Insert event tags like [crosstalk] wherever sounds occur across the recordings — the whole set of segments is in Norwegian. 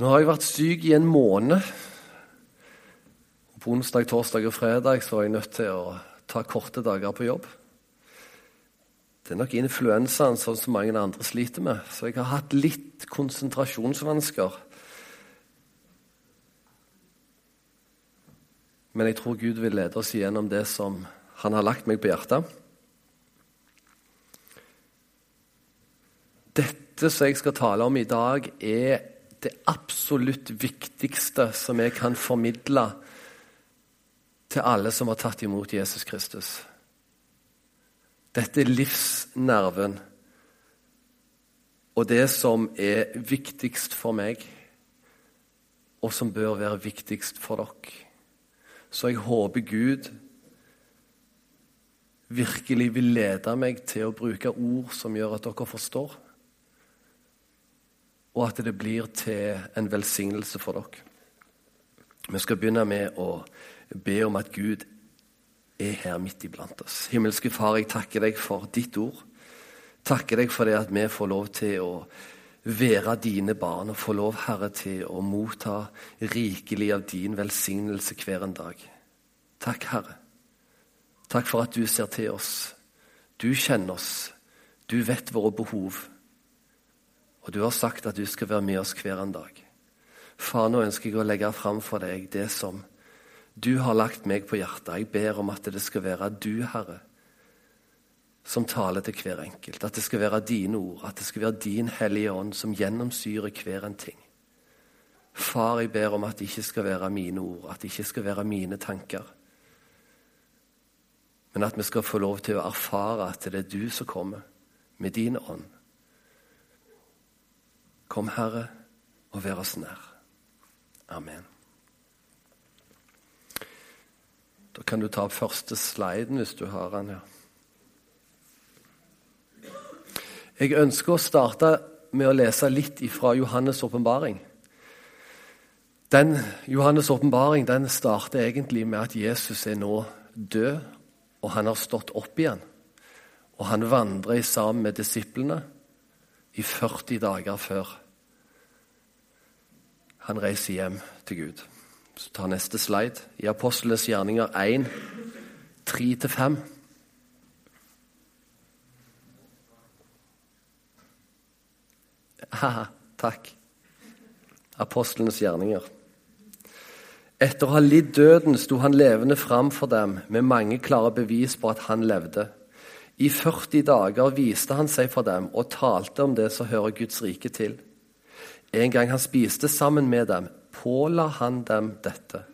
Nå har jeg vært syk i en måned. På onsdag, torsdag og fredag så var jeg nødt til å ta korte dager på jobb. Det er nok influensaen sånn som mange andre sliter med, så jeg har hatt litt konsentrasjonsvansker. Men jeg tror Gud vil lede oss igjennom det som Han har lagt meg på hjertet. Dette som jeg skal tale om i dag, er det absolutt viktigste som jeg kan formidle til alle som har tatt imot Jesus Kristus. Dette er livsnerven og det som er viktigst for meg, og som bør være viktigst for dere. Så jeg håper Gud virkelig vil lede meg til å bruke ord som gjør at dere forstår og at det blir til en velsignelse for dere. Vi skal begynne med å be om at Gud er her midt iblant oss. Himmelske Far, jeg takker deg for ditt ord. Takker deg for det at vi får lov til å være dine barn og få lov, Herre, til å motta rikelig av din velsignelse hver en dag. Takk, Herre. Takk for at du ser til oss. Du kjenner oss. Du vet våre behov. Og du har sagt at du skal være med oss hver en dag. Far, nå ønsker jeg å legge fram for deg det som du har lagt meg på hjertet. Jeg ber om at det skal være du, Herre, som taler til hver enkelt. At det skal være dine ord, at det skal være din Hellige Ånd som gjennomsyrer hver en ting. Far, jeg ber om at det ikke skal være mine ord, at det ikke skal være mine tanker. Men at vi skal få lov til å erfare at det er du som kommer med din ånd Kom, Herre, og vær oss nær. Amen. Da kan du ta opp første sliden hvis du har den. ja. Jeg ønsker å starte med å lese litt fra Johannes' åpenbaring. Johannes' åpenbaring starter egentlig med at Jesus er nå død, og han har stått opp igjen. Og han vandrer sammen med disiplene i 40 dager før han reiser hjem til Gud. Så tar neste slide. I Apostlenes gjerninger 1, 3-5. [laughs] Haha, takk. Apostlenes gjerninger. Etter å ha lidd døden sto han levende fram for dem med mange klare bevis på at han levde. I 40 dager viste han seg for dem og talte om det som hører Guds rike til. En gang han spiste sammen med dem, påla han dem dette.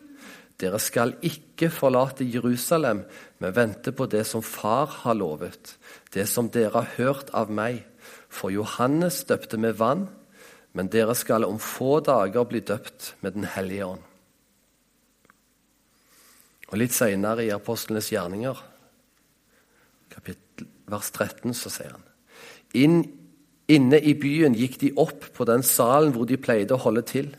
Dere skal ikke forlate Jerusalem, men vente på det som Far har lovet, det som dere har hørt av meg. For Johannes døpte med vann, men dere skal om få dager bli døpt med Den hellige ånd. Og Litt seinere i Apostlenes gjerninger, kapittel, vers 13, så sier han Inn, Inne i byen gikk de opp på den salen hvor de pleide å holde til.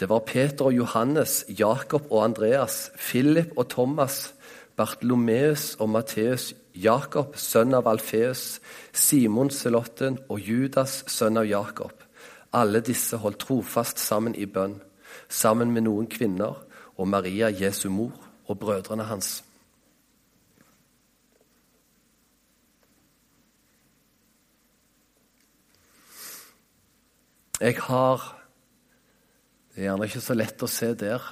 Det var Peter og Johannes, Jakob og Andreas, Philip og Thomas, Bartolomeus og Matteus, Jakob, sønn av Alfeus, Simon Selotten og Judas, sønn av Jakob. Alle disse holdt trofast sammen i bønn, sammen med noen kvinner og Maria, Jesu mor, og brødrene hans. Jeg har Det er gjerne ikke så lett å se der.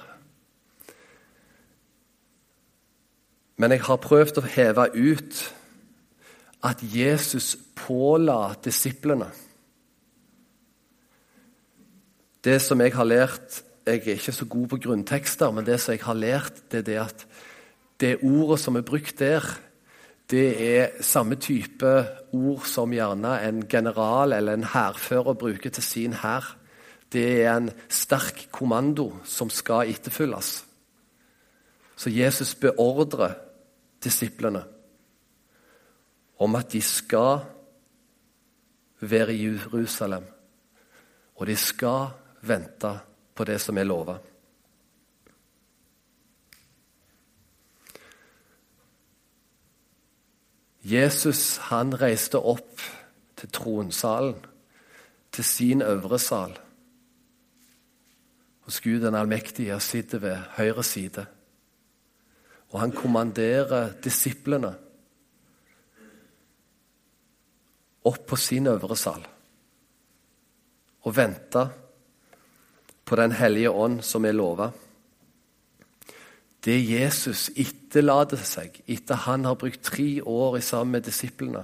Men jeg har prøvd å heve ut at Jesus påla disiplene Det som jeg har lært Jeg er ikke så god på grunntekster, men det som jeg har lært, det er det at det ordet som er brukt der, det er samme type ord som gjerne en general eller en hærfører bruker til sin hær. Det er en sterk kommando som skal etterfylles. Så Jesus beordrer disiplene om at de skal være i Jerusalem, og de skal vente på det som er lova. Jesus han reiste opp til tronsalen, til sin øvre sal. hos Gud den allmektige sitter ved høyre side. Og han kommanderer disiplene opp på sin øvre sal og venter på Den hellige ånd som er lova. Det Jesus etterlater seg etter han har brukt tre år sammen med disiplene,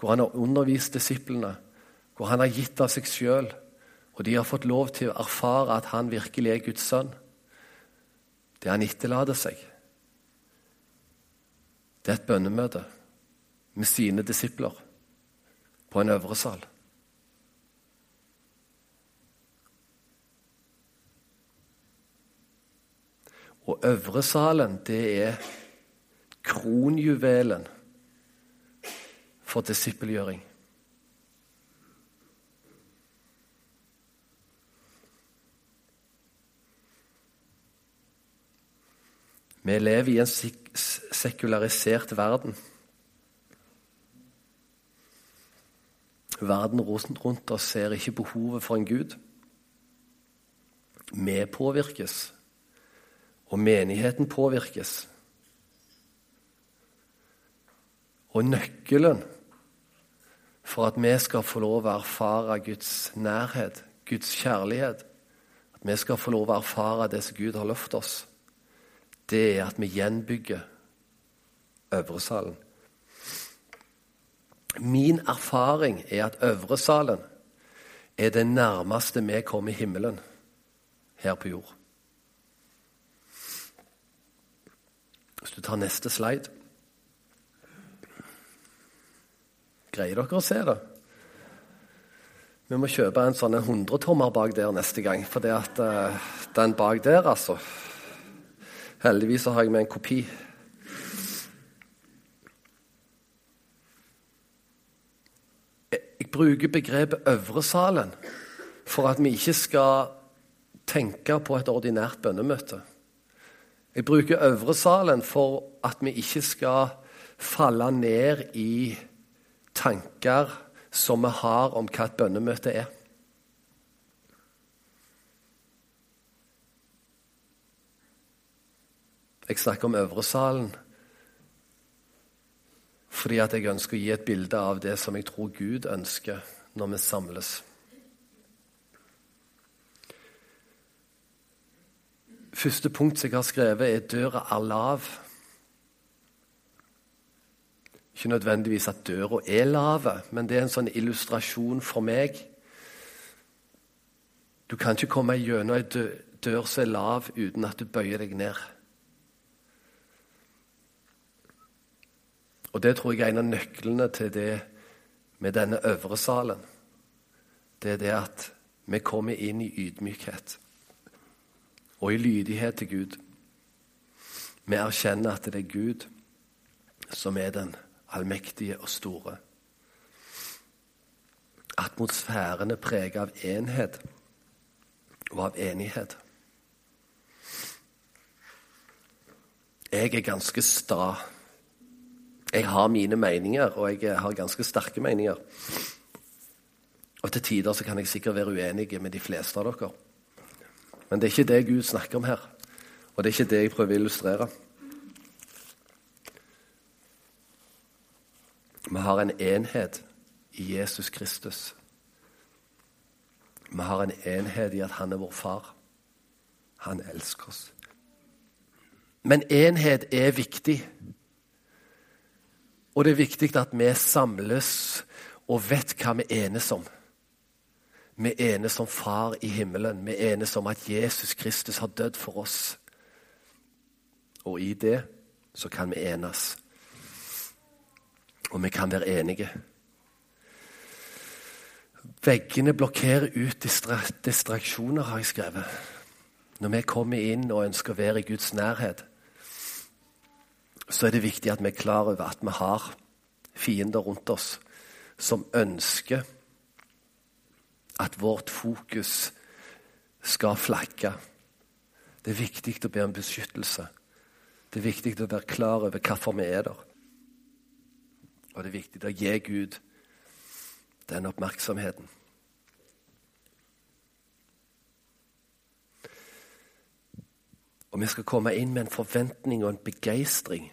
hvor han har undervist disiplene, hvor han har gitt av seg sjøl, og de har fått lov til å erfare at han virkelig er Guds sønn. Det han etterlater seg, det er et bønnemøte med sine disipler på en øvre sal. Og øvresalen, det er kronjuvelen for disippelgjøring. Vi lever i en sekularisert verden. Verden rundt oss ser ikke behovet for en gud. Vi påvirkes, og menigheten påvirkes. Og nøkkelen for at vi skal få lov å erfare Guds nærhet, Guds kjærlighet, at vi skal få lov å erfare det som Gud har lovt oss, det er at vi gjenbygger Øvresalen. Min erfaring er at Øvresalen er det nærmeste vi kommer himmelen her på jord. Hvis du tar neste slide Greier dere å se det? Vi må kjøpe en sånn 100-tommer bak der neste gang. For at uh, den bak der, altså Heldigvis har jeg med en kopi. Jeg bruker begrepet Øvresalen for at vi ikke skal tenke på et ordinært bønnemøte. Jeg bruker Øvresalen for at vi ikke skal falle ned i tanker som vi har om hva et bønnemøte er. Jeg snakker om Øvresalen fordi at jeg ønsker å gi et bilde av det som jeg tror Gud ønsker når vi samles. Første punkt som jeg har skrevet, er 'døra er lav'. Ikke nødvendigvis at døra er lav, men det er en sånn illustrasjon for meg. Du kan ikke komme gjennom ei dør som er lav, uten at du bøyer deg ned. Og det tror jeg er en av nøklene til det med denne øvre salen. Det er det at vi kommer inn i ydmykhet og i lydighet til Gud. Vi erkjenner at det er Gud som er den allmektige og store. Atmosfæren er preget av enhet og av enighet. Jeg er ganske sta jeg har mine meninger, og jeg har ganske sterke meninger. Og til tider så kan jeg sikkert være uenig med de fleste av dere. Men det er ikke det Gud snakker om her, og det er ikke det jeg prøver å illustrere. Vi har en enhet i Jesus Kristus. Vi har en enhet i at han er vår far. Han elsker oss. Men enhet er viktig. Og det er viktig at vi samles og vet hva vi enes om. Vi enes om Far i himmelen. Vi enes om at Jesus Kristus har dødd for oss. Og i det så kan vi enes. Og vi kan være enige. Veggene blokkerer ut distraksjoner, har jeg skrevet. Når vi kommer inn og ønsker å være i Guds nærhet, så er det viktig at vi er klar over at vi har fiender rundt oss som ønsker at vårt fokus skal flakke. Det er viktig å be om beskyttelse. Det er viktig å være klar over hvorfor vi er der. Og det er viktig å gi Gud den oppmerksomheten. Og vi skal komme inn med en forventning og en begeistring.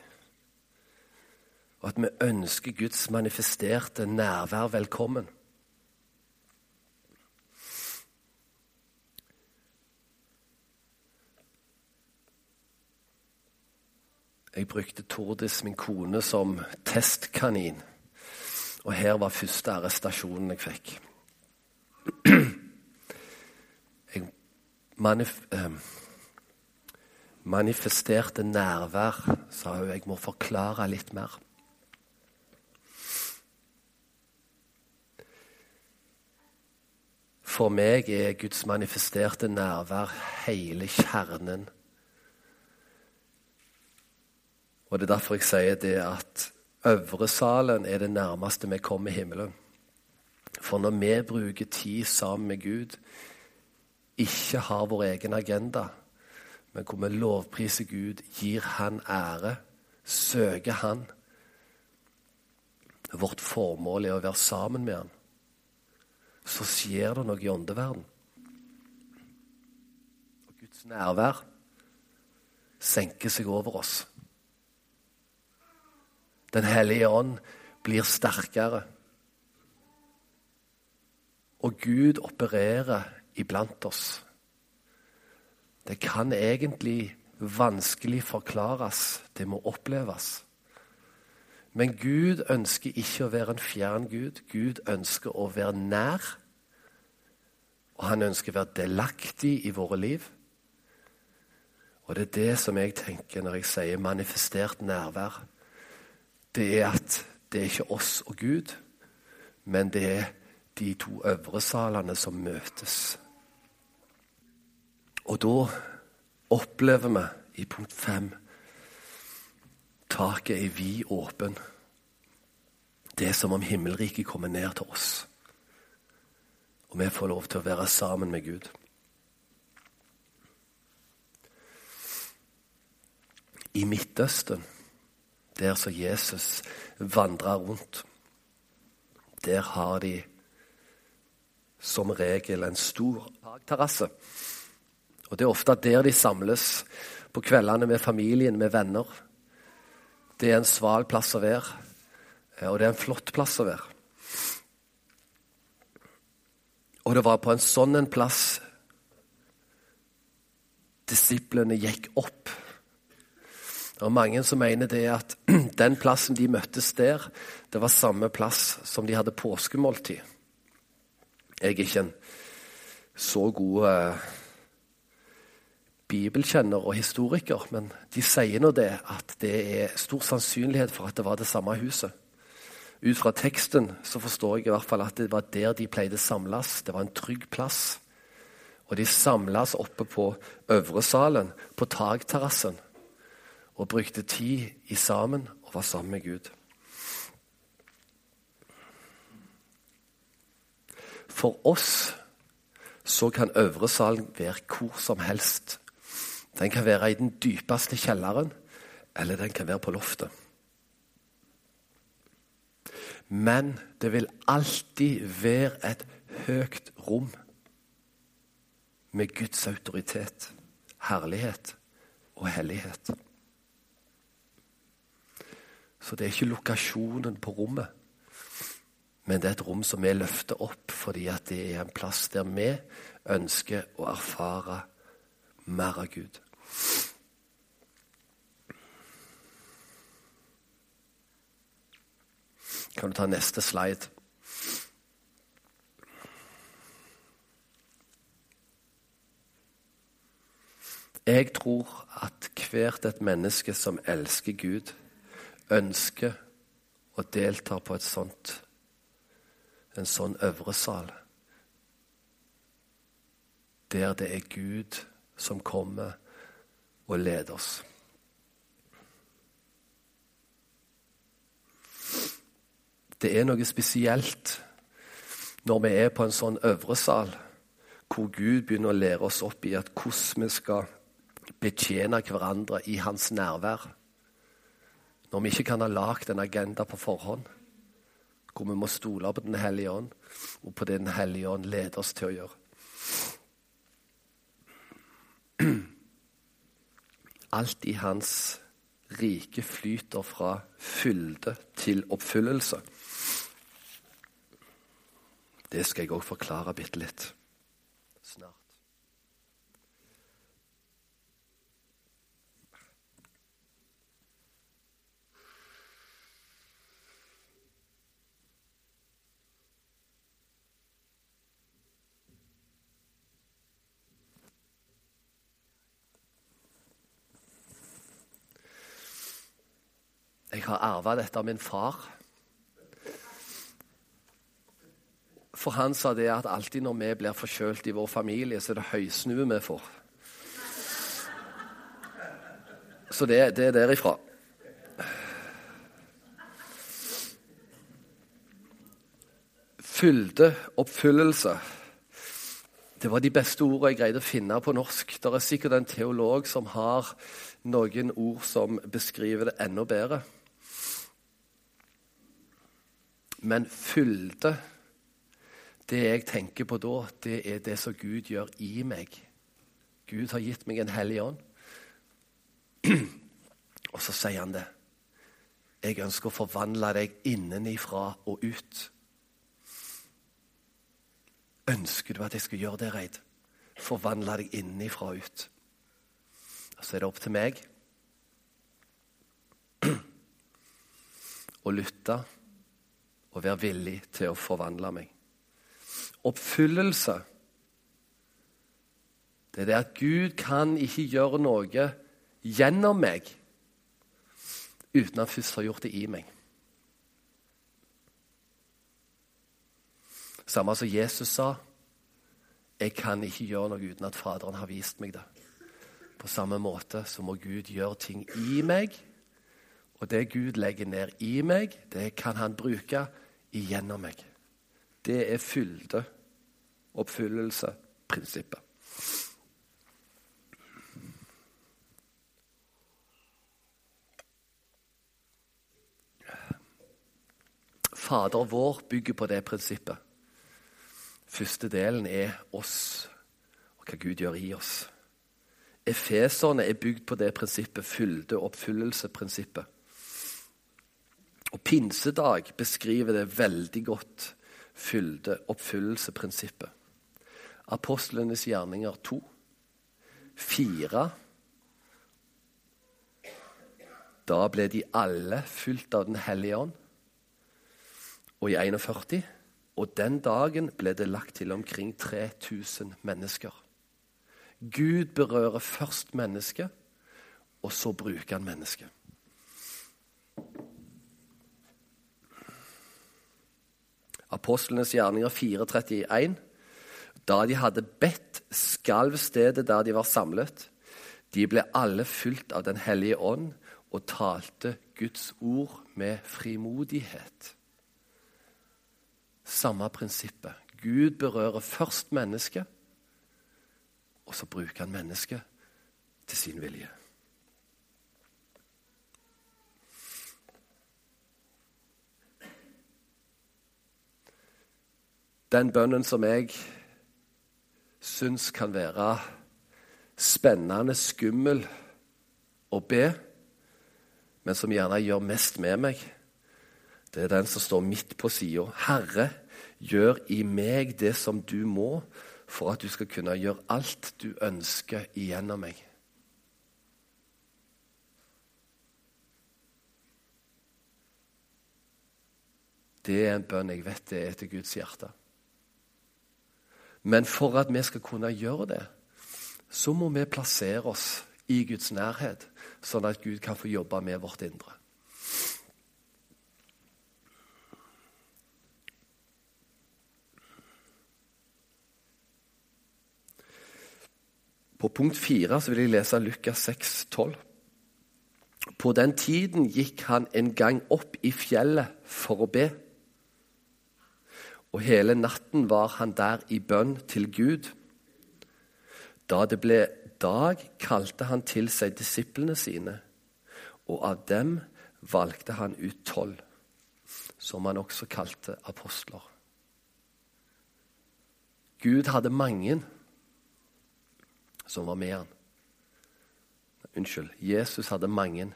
Og at vi ønsker Guds manifesterte nærvær velkommen. Jeg brukte Tordis, min kone, som testkanin. Og her var første arrestasjonen jeg fikk. Jeg manif eh, manifesterte nærvær, sa hun. Jeg må forklare litt mer. For meg er Guds manifesterte nærvær hele kjernen. Og Det er derfor jeg sier det at Øvresalen er det nærmeste vi kommer himmelen. For når vi bruker tid sammen med Gud, ikke har vår egen agenda, men hvor vi lovpriser Gud, gir Han ære, søker Han Vårt formål er å være sammen med Han. Så skjer det noe i åndeverden. Og Guds nærvær senker seg over oss. Den hellige ånd blir sterkere. Og Gud opererer iblant oss. Det kan egentlig vanskelig forklares. Det må oppleves. Men Gud ønsker ikke å være en fjern Gud. Gud ønsker å være nær. Og han ønsker å være delaktig i våre liv. Og det er det som jeg tenker når jeg sier manifestert nærvær det er at det er ikke oss og Gud, men det er de to øvre salene som møtes. Og da opplever vi i punkt fem taket er vid åpen. Det er som om himmelriket kommer ned til oss. Og vi får lov til å være sammen med Gud. I Midtøsten der som Jesus vandrer rundt. Der har de som regel en stor terrasse. Og det er ofte der de samles på kveldene med familien, med venner. Det er en sval plass å være, og det er en flott plass å være. Og det var på en sånn en plass disiplene gikk opp det er mange som mener det at den plassen de møttes der, det var samme plass som de hadde påskemåltid. Jeg er ikke en så god eh, bibelkjenner og historiker, men de sier nå det at det er stor sannsynlighet for at det var det samme huset. Ut fra teksten så forstår jeg i hvert fall at det var der de pleide samles. Det var en trygg plass. Og de samles oppe på øvre salen, på takterrassen og brukte tid i sammen og var sammen med Gud. For oss så kan øvre salen være hvor som helst. Den kan være i den dypeste kjelleren, eller den kan være på loftet. Men det vil alltid være et høyt rom med Guds autoritet, herlighet og hellighet. Så det er ikke lokasjonen på rommet, men det er et rom som vi løfter opp fordi at det er en plass der vi ønsker å erfare mer av Gud. Kan du ta neste slide? Jeg tror at hvert et menneske som elsker Gud, ønsker å delta på et sånt, en sånn øvre sal. Der det er Gud som kommer og leder oss. Det er noe spesielt når vi er på en sånn øvre sal, hvor Gud begynner å lære oss opp i at hvordan vi skal betjene hverandre i hans nærvær. Når vi ikke kan ha lagd en agenda på forhånd, hvor vi må stole på Den hellige ånd, og på det Den hellige ånd leder oss til å gjøre. alt i hans rike flyter fra fylde til oppfyllelse. Det skal jeg òg forklare bitte litt Jeg har arva dette av min far. For han sa det at alltid når vi blir forkjølt i vår familie, så er det høysnue vi får. Så det, det er derifra. Fylde, oppfyllelse. Det var de beste ordene jeg greide å finne på norsk. Det er sikkert en teolog som har noen ord som beskriver det enda bedre. Men fylde Det jeg tenker på da, det er det som Gud gjør i meg. Gud har gitt meg en hellig ånd. [clears throat] Og så sier han det. Jeg ønsker å forvandle deg innenifra og ut. Ønsker du at jeg skal gjøre det, Reid? Forvandle deg innenifra og ut. Og så er det opp til meg [clears throat] å lytte og være villig til å forvandle meg. Oppfyllelse. Det er det at Gud kan ikke gjøre noe gjennom meg uten at først har gjort det i meg. Samme som Jesus sa. Jeg kan ikke gjøre noe uten at Faderen har vist meg det. På samme måte så må Gud gjøre ting i meg og det Gud legger ned i meg, det kan han bruke igjennom meg. Det er fylde, oppfyllelse, prinsippet. Fader vår bygger på det prinsippet. Første delen er oss og hva Gud gjør i oss. Efeserne er bygd på det prinsippet, fylde, oppfyllelse, prinsippet. Og pinsedag beskriver det veldig godt, fylde oppfyllelseprinsippet. Apostlenes gjerninger 2, 4 Da ble de alle fylt av Den hellige ånd. Og i 41 Og den dagen ble det lagt til omkring 3000 mennesker. Gud berører først mennesket, og så bruker han mennesket. Apostlenes gjerninger 4.31. Da de hadde bedt, skalv stedet der de var samlet. De ble alle fylt av Den hellige ånd og talte Guds ord med frimodighet. Samme prinsippet. Gud berører først mennesket, og så bruker han mennesket til sin vilje. Den bønnen som jeg syns kan være spennende, skummel å be, men som gjerne gjør mest med meg, det er den som står midt på sida. Herre, gjør i meg det som du må, for at du skal kunne gjøre alt du ønsker igjennom meg. Det er en bønn jeg vet det er til Guds hjerte. Men for at vi skal kunne gjøre det, så må vi plassere oss i Guds nærhet, sånn at Gud kan få jobbe med vårt indre. På punkt fire vil jeg lese Lukas 6, 12. På den tiden gikk han en gang opp i fjellet for å be og hele natten var han der i bønn til Gud. Da det ble dag, kalte han til seg disiplene sine, og av dem valgte han ut tolv, som han også kalte apostler. Gud hadde mange som var med han. Unnskyld. Jesus hadde mange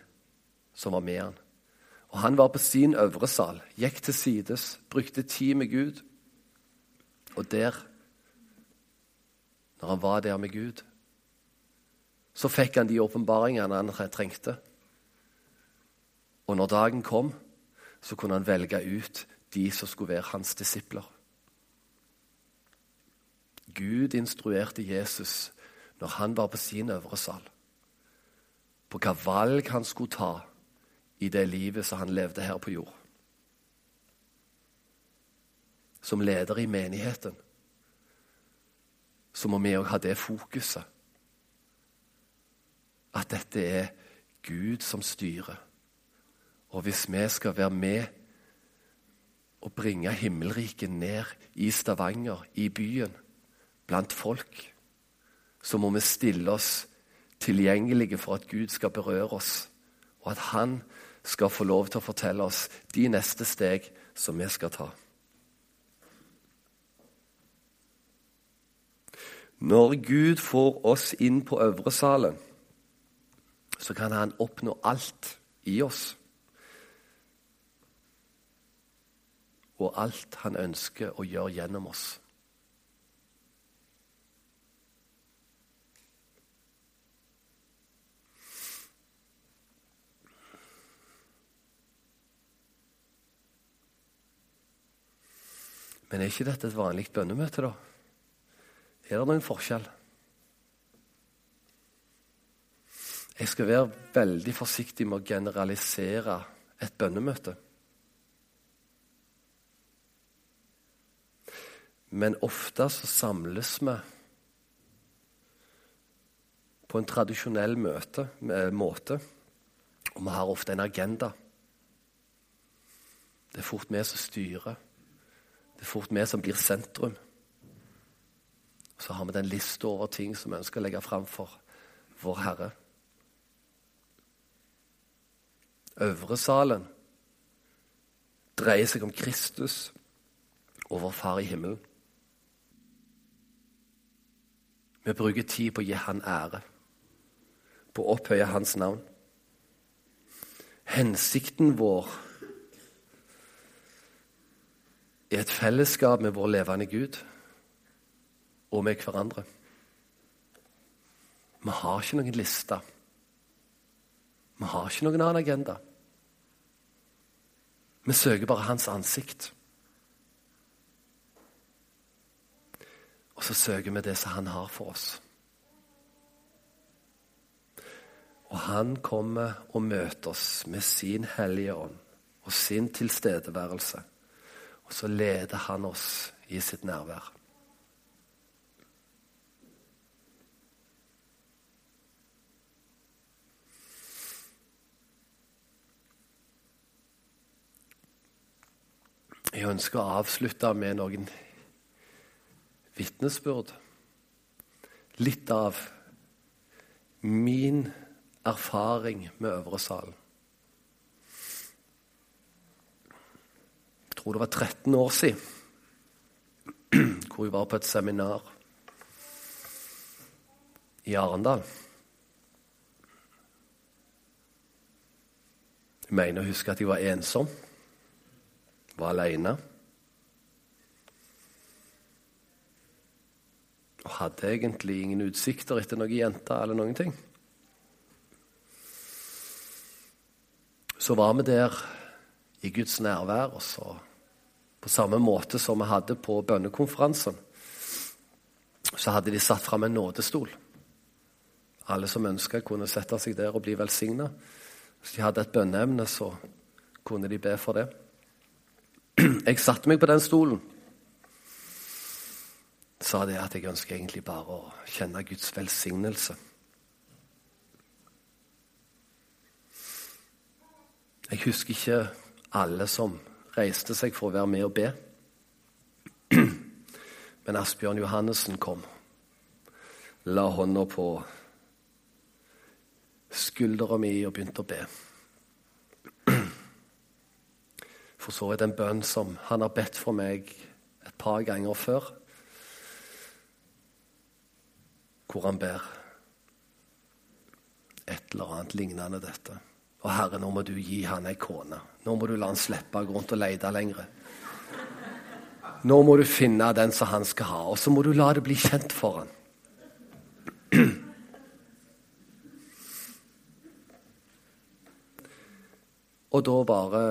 som var med han. Og Han var på sin øvre sal, gikk til sides, brukte tid med Gud. Og der, når han var der med Gud, så fikk han de åpenbaringene han trengte. Og når dagen kom, så kunne han velge ut de som skulle være hans disipler. Gud instruerte Jesus når han var på sin øvre sal, på hva valg han skulle ta i det livet som han levde her på jord. Som leder i menigheten så må vi òg ha det fokuset. At dette er Gud som styrer. Og hvis vi skal være med og bringe himmelriket ned i Stavanger, i byen, blant folk, så må vi stille oss tilgjengelige for at Gud skal berøre oss, og at Han skal få lov til å fortelle oss de neste steg som vi skal ta. Når Gud får oss inn på øvre salen, så kan Han oppnå alt i oss. Og alt Han ønsker å gjøre gjennom oss. Men er ikke dette et vanlig bønnemøte, da? Er det noen forskjell? Jeg skal være veldig forsiktig med å generalisere et bønnemøte. Men ofte så samles vi på en tradisjonell møte, måte, og vi har ofte en agenda. Det er fort vi som styrer. Det er fort vi som blir sentrum. Så har vi den lista over ting som vi ønsker å legge fram for vår Herre. Øvresalen dreier seg om Kristus og vår Far i himmelen. Vi bruker tid på å gi Han ære, på å opphøye Hans navn. Hensikten vår i et fellesskap med vår levende Gud og med hverandre. Vi har ikke noen liste. Vi har ikke noen annen agenda. Vi søker bare hans ansikt. Og så søker vi det som han har for oss. Og han kommer og møter oss med sin hellige ånd og sin tilstedeværelse. Og så leder han oss i sitt nærvær. Jeg ønsker å avslutte med noen vitnesbyrd. Litt av min erfaring med Øvre Salen. Tror det var 13 år siden, hvor jeg var på et seminar i Arendal. Jeg mener å huske at jeg var ensom, var alene. Og hadde egentlig ingen utsikter etter noen jenter eller noen ting. Så var vi der i Guds nærvær, og så på samme måte som vi hadde på bønnekonferansen, så hadde de satt fram en nådestol. Alle som ønska, kunne sette seg der og bli velsigna. Hvis de hadde et bønneemne, så kunne de be for det. Jeg satte meg på den stolen. Sa det at jeg ønsker egentlig bare å kjenne Guds velsignelse. Jeg husker ikke alle som reiste seg for å være med og be. Men Asbjørn Johannessen kom, la hånda på skuldra mi og begynte å be. For så vidt en bønn som han har bedt for meg et par ganger før, hvor han ber et eller annet lignende dette. Og Herre, nå må du gi han ei kone. Nå må du la han slippe å gå rundt og lete lenger. Nå må du finne den som han skal ha, og så må du la det bli kjent for han. Og da bare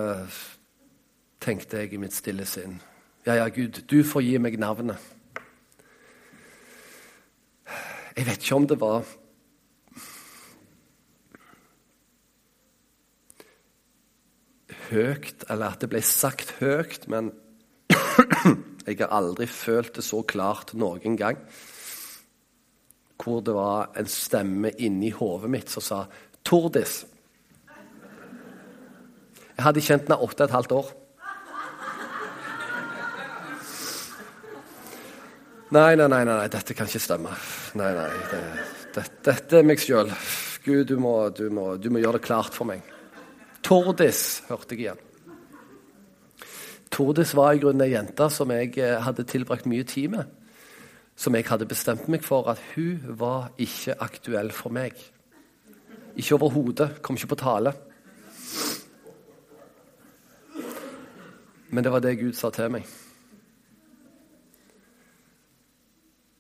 tenkte jeg i mitt stille sinn Ja, ja, Gud, du får gi meg navnet. Jeg vet ikke om det var høyt, eller at det ble sagt høyt, men [clears throat] jeg har aldri følt det så klart noen gang. Hvor det var en stemme inni hodet mitt som sa 'Tordis'. Jeg hadde kjent henne åtte og et halvt år. Nei, nei, nei, nei, dette kan ikke stemme. Nei, nei, det, det, Dette er meg sjøl. Gud, du må, du, må, du må, gjøre det klart for meg. Tordis, hørte jeg igjen. Tordis var i grunnen ei jente som jeg eh, hadde tilbrakt mye tid med. Som jeg hadde bestemt meg for at hun var ikke aktuell for meg. Ikke overhodet. Kom ikke på tale. Men det var det Gud sa til meg.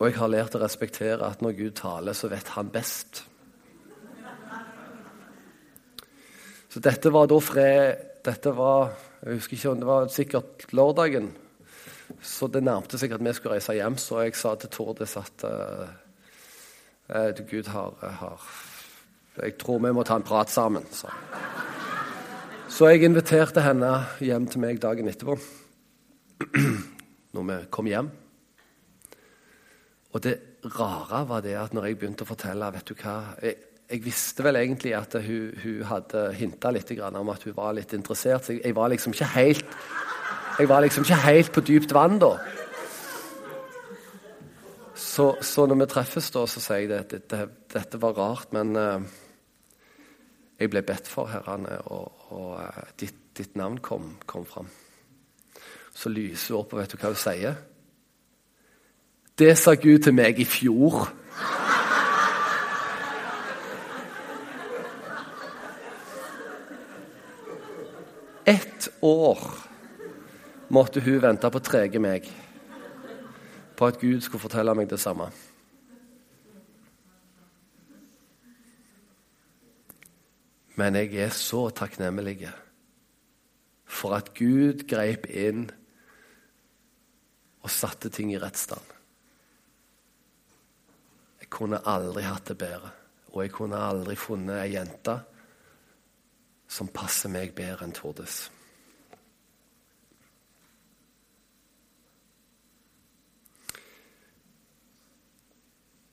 Og jeg har lært å respektere at når Gud taler, så vet han best. Så dette var da fred Dette var jeg husker ikke om det var sikkert lørdagen. Så det nærmte seg at vi skulle reise hjem, så jeg sa til Tordis at uh, Gud har, har, Jeg tror vi må ta en prat sammen. Så. Så jeg inviterte henne hjem til meg dagen etterpå. Når vi kom hjem. Og det rare var det at når jeg begynte å fortelle vet du hva, Jeg, jeg visste vel egentlig at hun, hun hadde hinta litt om at hun var litt interessert. Så jeg, jeg, var liksom ikke helt Jeg var liksom ikke helt på dypt vann da. Så, så når vi treffes, da, så sier jeg at dette, dette var rart, men uh, jeg ble bedt for, Herrene, og, og uh, ditt, ditt, navn kom, kom fram. Så lyser hun opp, og vet du hva hun sier? Det sa Gud til meg i fjor. Ett år måtte hun vente på trege meg på at Gud skulle fortelle meg det samme. Men jeg er så takknemlig for at Gud greip inn og satte ting i rett stand. Jeg kunne aldri hatt det bedre, og jeg kunne aldri funnet ei jente som passer meg bedre enn Tordes.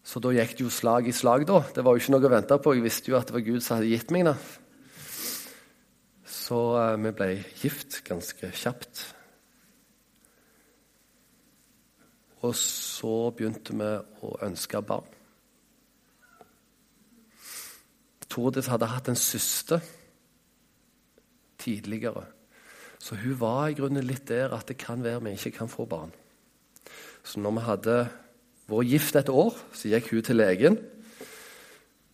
Så da gikk det jo slag i slag, da. Det var jo ikke noe å vente på. Jeg visste jo at det var Gud som hadde gitt meg det. Så eh, vi ble gift ganske kjapt. Og så begynte vi å ønske barn. Tordis hadde hatt en søster tidligere. Så hun var i grunnen litt der at det kan være vi ikke kan få barn. Så når vi hadde vært gift et år. Så gikk hun til legen,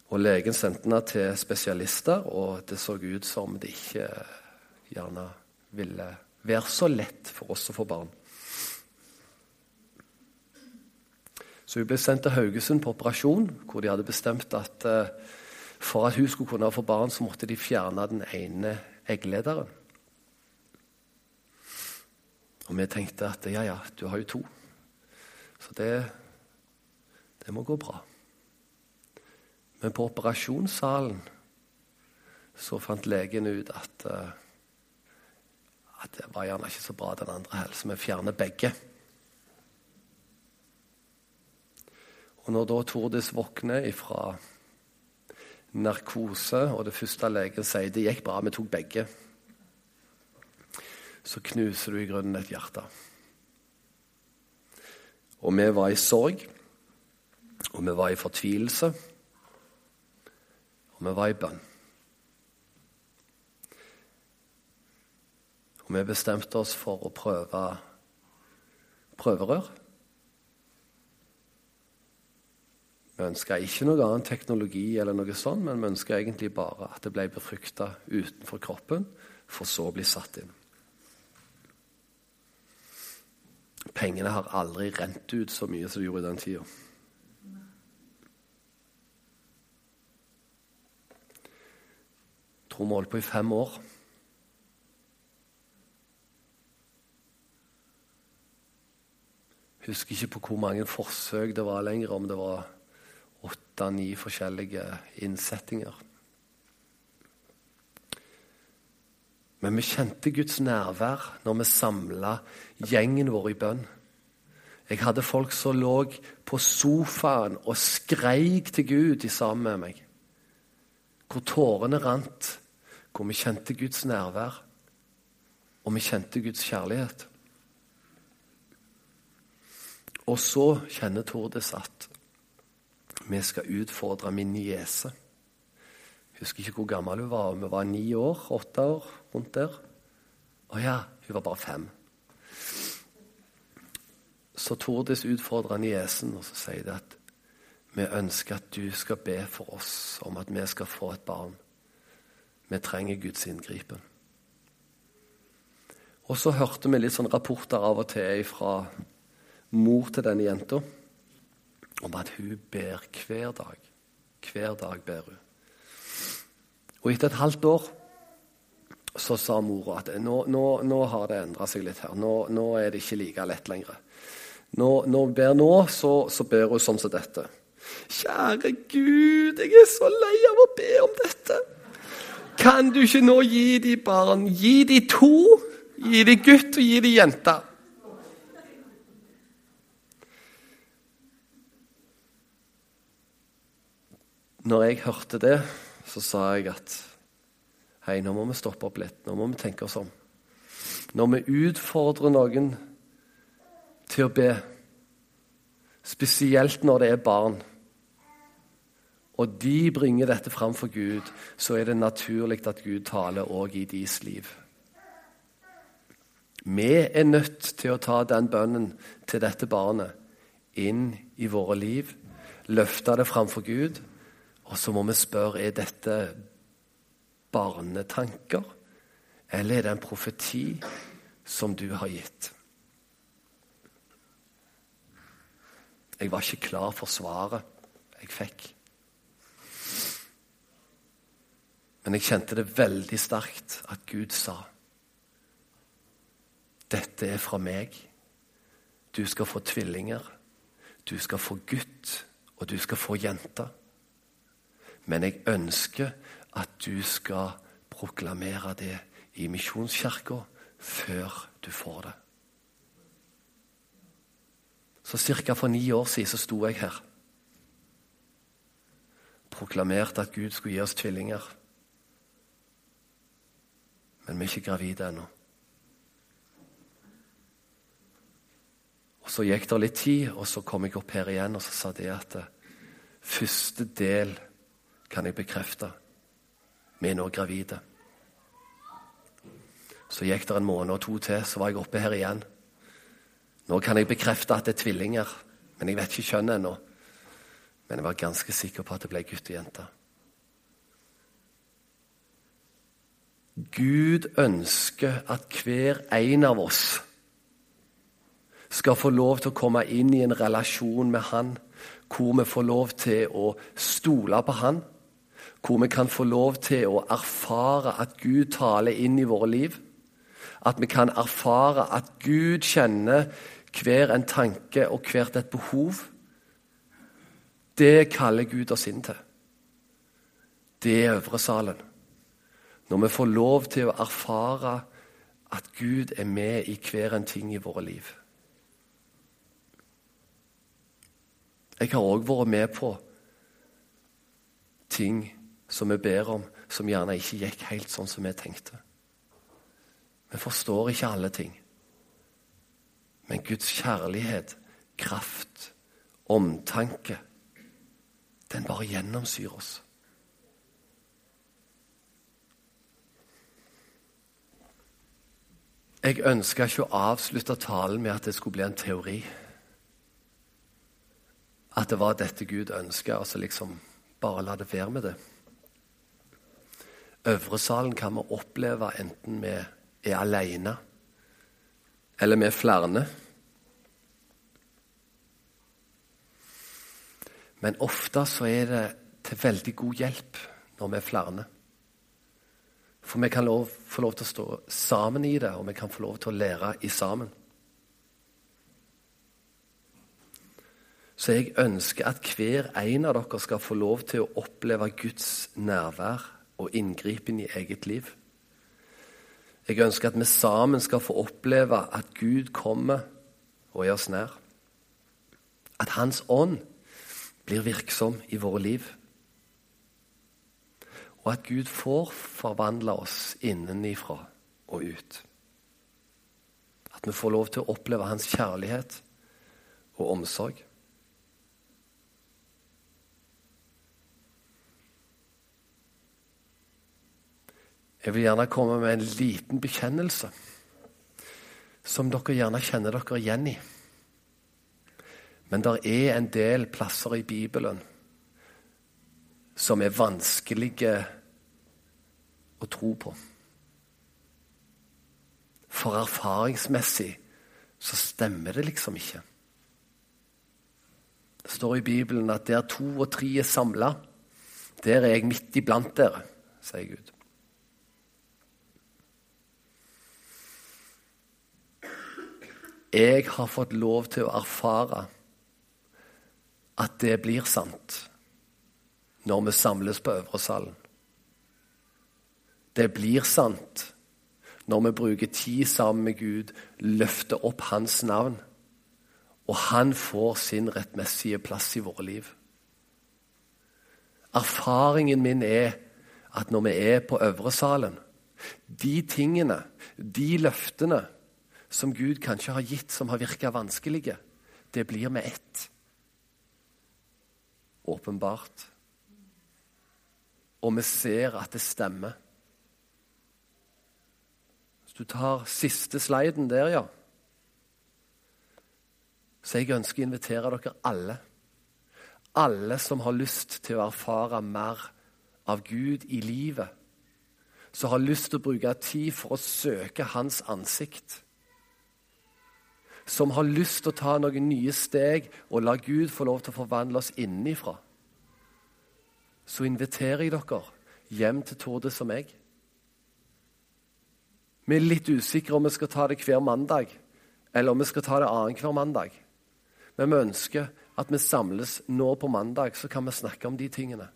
og legen sendte henne til spesialister. Og det så ut som det ikke gjerne ville være så lett for oss å få barn. Så hun ble sendt til Haugesund på operasjon, hvor de hadde bestemt at uh, for at hun skulle kunne få barn, så måtte de fjerne den ene egglederen. Og vi tenkte at ja, ja, du har jo to. Så det det må gå bra. Men på operasjonssalen så fant legen ut at, uh, at det var gjerne ikke så bra, den andre heller, vi fjerner begge. Og når da Tordis våkner ifra narkose, og det første legen sier det gikk bra, vi tok begge, så knuser du i grunnen et hjerte. Og vi var i sorg. Og vi var i fortvilelse, og vi var i bønn. Og vi bestemte oss for å prøve prøverør. Vi ønska ikke noe annen teknologi, eller noe sånt, men vi ønska egentlig bare at det ble befrukta utenfor kroppen, for så å bli satt inn. Pengene har aldri rent ut så mye som de gjorde i den tida. Tror vi holdt på i fem år. Husker ikke på hvor mange forsøk det var lenger, om det var åtte-ni forskjellige innsettinger. Men vi kjente Guds nærvær når vi samla gjengen vår i bønn. Jeg hadde folk som lå på sofaen og skreik til Gud sammen med meg. Hvor tårene rant, hvor vi kjente Guds nærvær, og vi kjente Guds kjærlighet. Og så kjenner Tordes at vi skal utfordre min niese. Husker ikke hvor gammel hun var. Vi var ni år, åtte år, rundt der. Å ja, hun var bare fem. Så Tordis utfordrer niesen, og så sier det at vi ønsker at du skal be for oss om at vi skal få et barn. Vi trenger Guds inngripen. Og så hørte vi litt sånn rapporter av og til fra mor til denne jenta om at hun ber hver dag. Hver dag ber hun. Og etter et halvt år så sa mora at nå, nå, nå har det endra seg litt her. Nå, nå, er det ikke like lett lenger. Når hun ber nå, så, så ber hun sånn som dette. Kjære Gud, jeg er så lei av å be om dette. Kan du ikke nå gi de barn? Gi de to. Gi de gutt og gi de jente. Når jeg hørte det, så sa jeg at hei, nå må vi stoppe opp litt. Nå må vi tenke oss om. Når vi utfordrer noen til å be, spesielt når det er barn, og de bringer dette fram for Gud, så er det naturlig at Gud taler òg i deres liv. Vi er nødt til å ta den bønnen til dette barnet inn i våre liv, løfte det framfor Gud og så må vi spørre er dette barnetanker, eller er det en profeti som du har gitt? Jeg var ikke klar for svaret jeg fikk. Men jeg kjente det veldig sterkt at Gud sa dette er fra meg. Du skal få tvillinger. Du skal få gutt, og du skal få jente. Men jeg ønsker at du skal proklamere det i Misjonskirka før du får det. Så ca. for ni år siden så sto jeg her. Proklamerte at Gud skulle gi oss tvillinger. Men vi er ikke gravide ennå. Og Så gikk det litt tid, og så kom jeg opp her igjen og så sa de at første del kan jeg bekrefte. Vi er nå gravide. Så gikk det en måned og to til, så var jeg oppe her igjen. Nå kan jeg bekrefte at det er tvillinger, men jeg vet ikke kjønnet ennå. Men jeg var ganske sikker på at det ble gutt og jente. Gud ønsker at hver en av oss skal få lov til å komme inn i en relasjon med Han, hvor vi får lov til å stole på Han hvor vi kan få lov til å erfare at Gud taler inn i våre liv. At vi kan erfare at Gud kjenner hver en tanke og hvert et behov. Det kaller Gud oss inn til. Det er øvre salen. Når vi får lov til å erfare at Gud er med i hver en ting i våre liv. Jeg har òg vært med på ting som vi ber om, som gjerne ikke gikk helt sånn som vi tenkte. Vi forstår ikke alle ting. Men Guds kjærlighet, kraft, omtanke, den bare gjennomsyrer oss. Jeg ønska ikke å avslutte talen med at det skulle bli en teori. at det var dette Gud ønska, altså liksom bare la det være med det. Øvresalen kan vi oppleve enten vi er alene eller vi er flere. Men ofte så er det til veldig god hjelp når vi er flere. For vi kan lov, få lov til å stå sammen i det, og vi kan få lov til å lære i sammen. Så jeg ønsker at hver en av dere skal få lov til å oppleve Guds nærvær og inngripen i eget liv. Jeg ønsker at vi sammen skal få oppleve at Gud kommer og er oss nær. At Hans ånd blir virksom i våre liv. Og at Gud får forvandle oss innenifra og ut. At vi får lov til å oppleve Hans kjærlighet og omsorg. Jeg vil gjerne komme med en liten bekjennelse som dere gjerne kjenner dere igjen i. Men det er en del plasser i Bibelen som er vanskelige å tro på. For erfaringsmessig så stemmer det liksom ikke. Det står i Bibelen at der to og tre er samla, der er jeg midt iblant dere, sier Gud. Jeg har fått lov til å erfare at det blir sant når vi samles på Øvre salen. Det blir sant når vi bruker tid sammen med Gud, løfter opp Hans navn, og Han får sin rettmessige plass i våre liv. Erfaringen min er at når vi er på Øvre salen, de tingene, de løftene som Gud kanskje har gitt, som har virka vanskelige, det blir med ett. Åpenbart. Og vi ser at det stemmer. Hvis du tar siste sliden der, ja Så jeg ønsker å invitere dere alle. Alle som har lyst til å erfare mer av Gud i livet. Som har lyst til å bruke tid for å søke Hans ansikt som har lyst til å ta noen nye steg og la Gud få lov til å forvandle oss innenfra, så inviterer jeg dere hjem til Torde som meg. Vi er litt usikre om vi skal ta det hver mandag, eller om vi skal ta det annenhver mandag. Men vi ønsker at vi samles nå på mandag, så kan vi snakke om de tingene.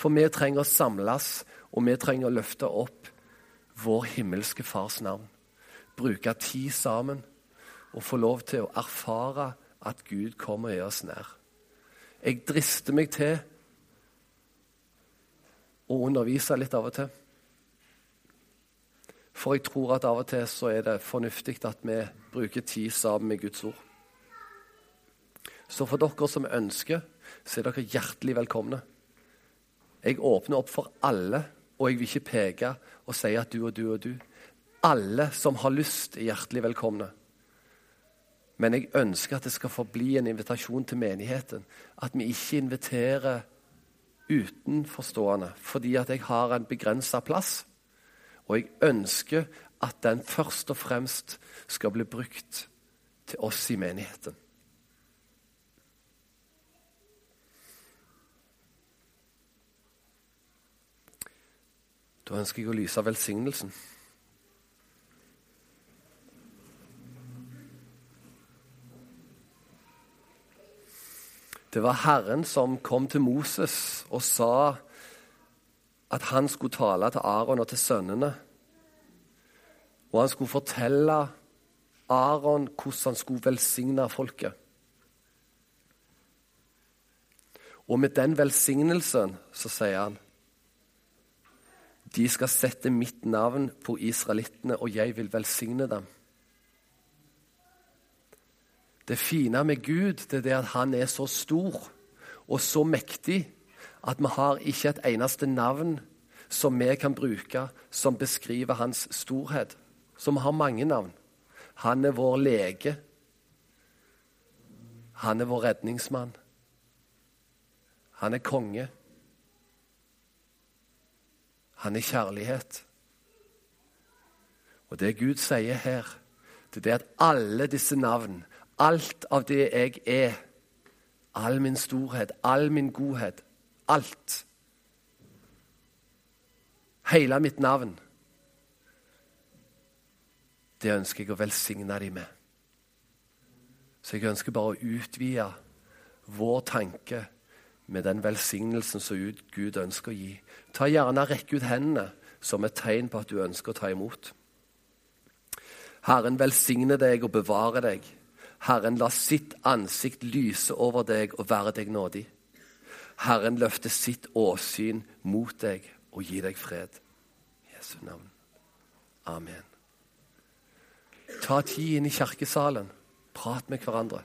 For vi trenger å samles, og vi trenger å løfte opp vår himmelske Fars navn bruke tid sammen og få lov til å erfare at Gud kommer i oss nær. Jeg drister meg til å undervise litt av og til. For jeg tror at av og til så er det fornuftig at vi bruker tid sammen med Guds ord. Så for dere som ønsker, så er dere hjertelig velkomne. Jeg åpner opp for alle, og jeg vil ikke peke og si at du og du og du. Alle som har lyst, er hjertelig velkomne. Men jeg ønsker at det skal forbli en invitasjon til menigheten. At vi ikke inviterer utenforstående fordi at jeg har en begrensa plass. Og jeg ønsker at den først og fremst skal bli brukt til oss i menigheten. Da ønsker jeg å lyse velsignelsen. Det var Herren som kom til Moses og sa at han skulle tale til Aron og til sønnene. Og han skulle fortelle Aron hvordan han skulle velsigne folket. Og med den velsignelsen så sier han de skal sette mitt navn på israelittene, og jeg vil velsigne dem. Det fine med Gud det er at han er så stor og så mektig at vi har ikke et eneste navn som vi kan bruke som beskriver hans storhet. Så vi har mange navn. Han er vår lege. Han er vår redningsmann. Han er konge. Han er kjærlighet. Og det Gud sier her, det er at alle disse navn, alt av det jeg er, all min storhet, all min godhet, alt Hele mitt navn, det ønsker jeg å velsigne dem med. Så jeg ønsker bare å utvide vår tanke med den velsignelsen som Gud ønsker å gi. Ta gjerne Rekk ut hendene som et tegn på at du ønsker å ta imot. Herren velsigne deg og bevare deg. Herren la sitt ansikt lyse over deg og være deg nådig. Herren løfte sitt åsyn mot deg og gi deg fred. I Jesu navn. Amen. Ta tid inn i kirkesalen. Prat med hverandre.